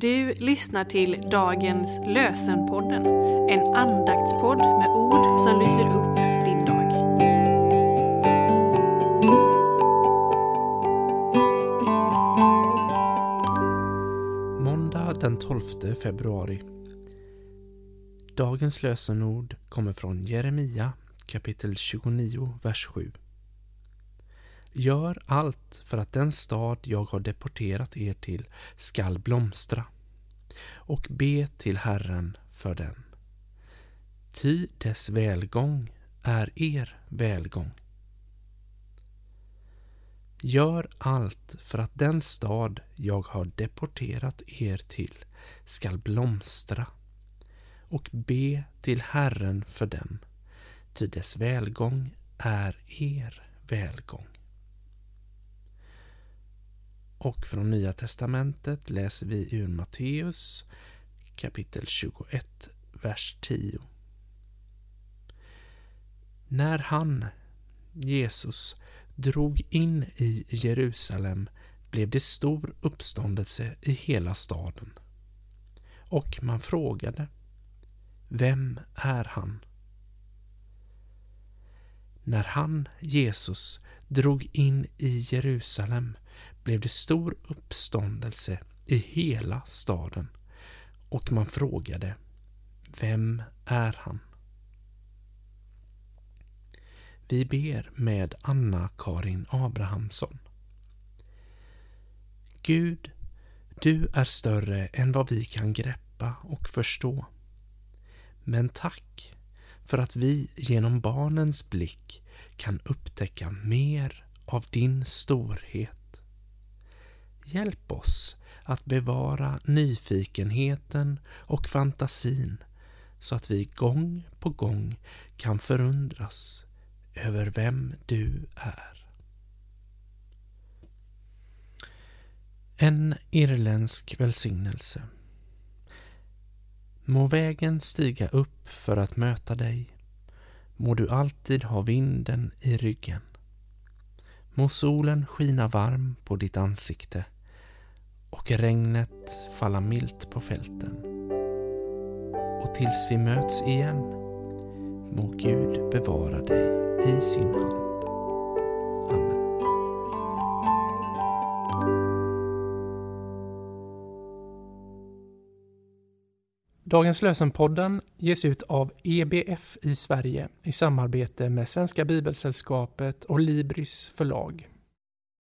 Du lyssnar till dagens lösenpodden, en andaktspodd med ord som lyser upp din dag. Måndag den 12 februari. Dagens lösenord kommer från Jeremia kapitel 29, vers 7. Gör allt för att den stad jag har deporterat er till skall blomstra och be till Herren för den. Ty dess välgång är er välgång. Gör allt för att den stad jag har deporterat er till skall blomstra och be till Herren för den, ty dess välgång är er välgång. Och från Nya Testamentet läser vi ur Matteus kapitel 21, vers 10. När han, Jesus, drog in i Jerusalem blev det stor uppståndelse i hela staden. Och man frågade, vem är han? När han, Jesus, drog in i Jerusalem blev det stor uppståndelse i hela staden och man frågade Vem är han? Vi ber med Anna-Karin Abrahamsson. Gud, du är större än vad vi kan greppa och förstå. Men tack för att vi genom barnens blick kan upptäcka mer av din storhet. Hjälp oss att bevara nyfikenheten och fantasin så att vi gång på gång kan förundras över vem du är. En irländsk välsignelse. Må vägen stiga upp för att möta dig. Må du alltid ha vinden i ryggen. Må solen skina varm på ditt ansikte och regnet falla milt på fälten. Och tills vi möts igen må Gud bevara dig i sin hand. Amen. Dagens lösenpodden ges ut av EBF i Sverige i samarbete med Svenska Bibelsällskapet och Libris förlag.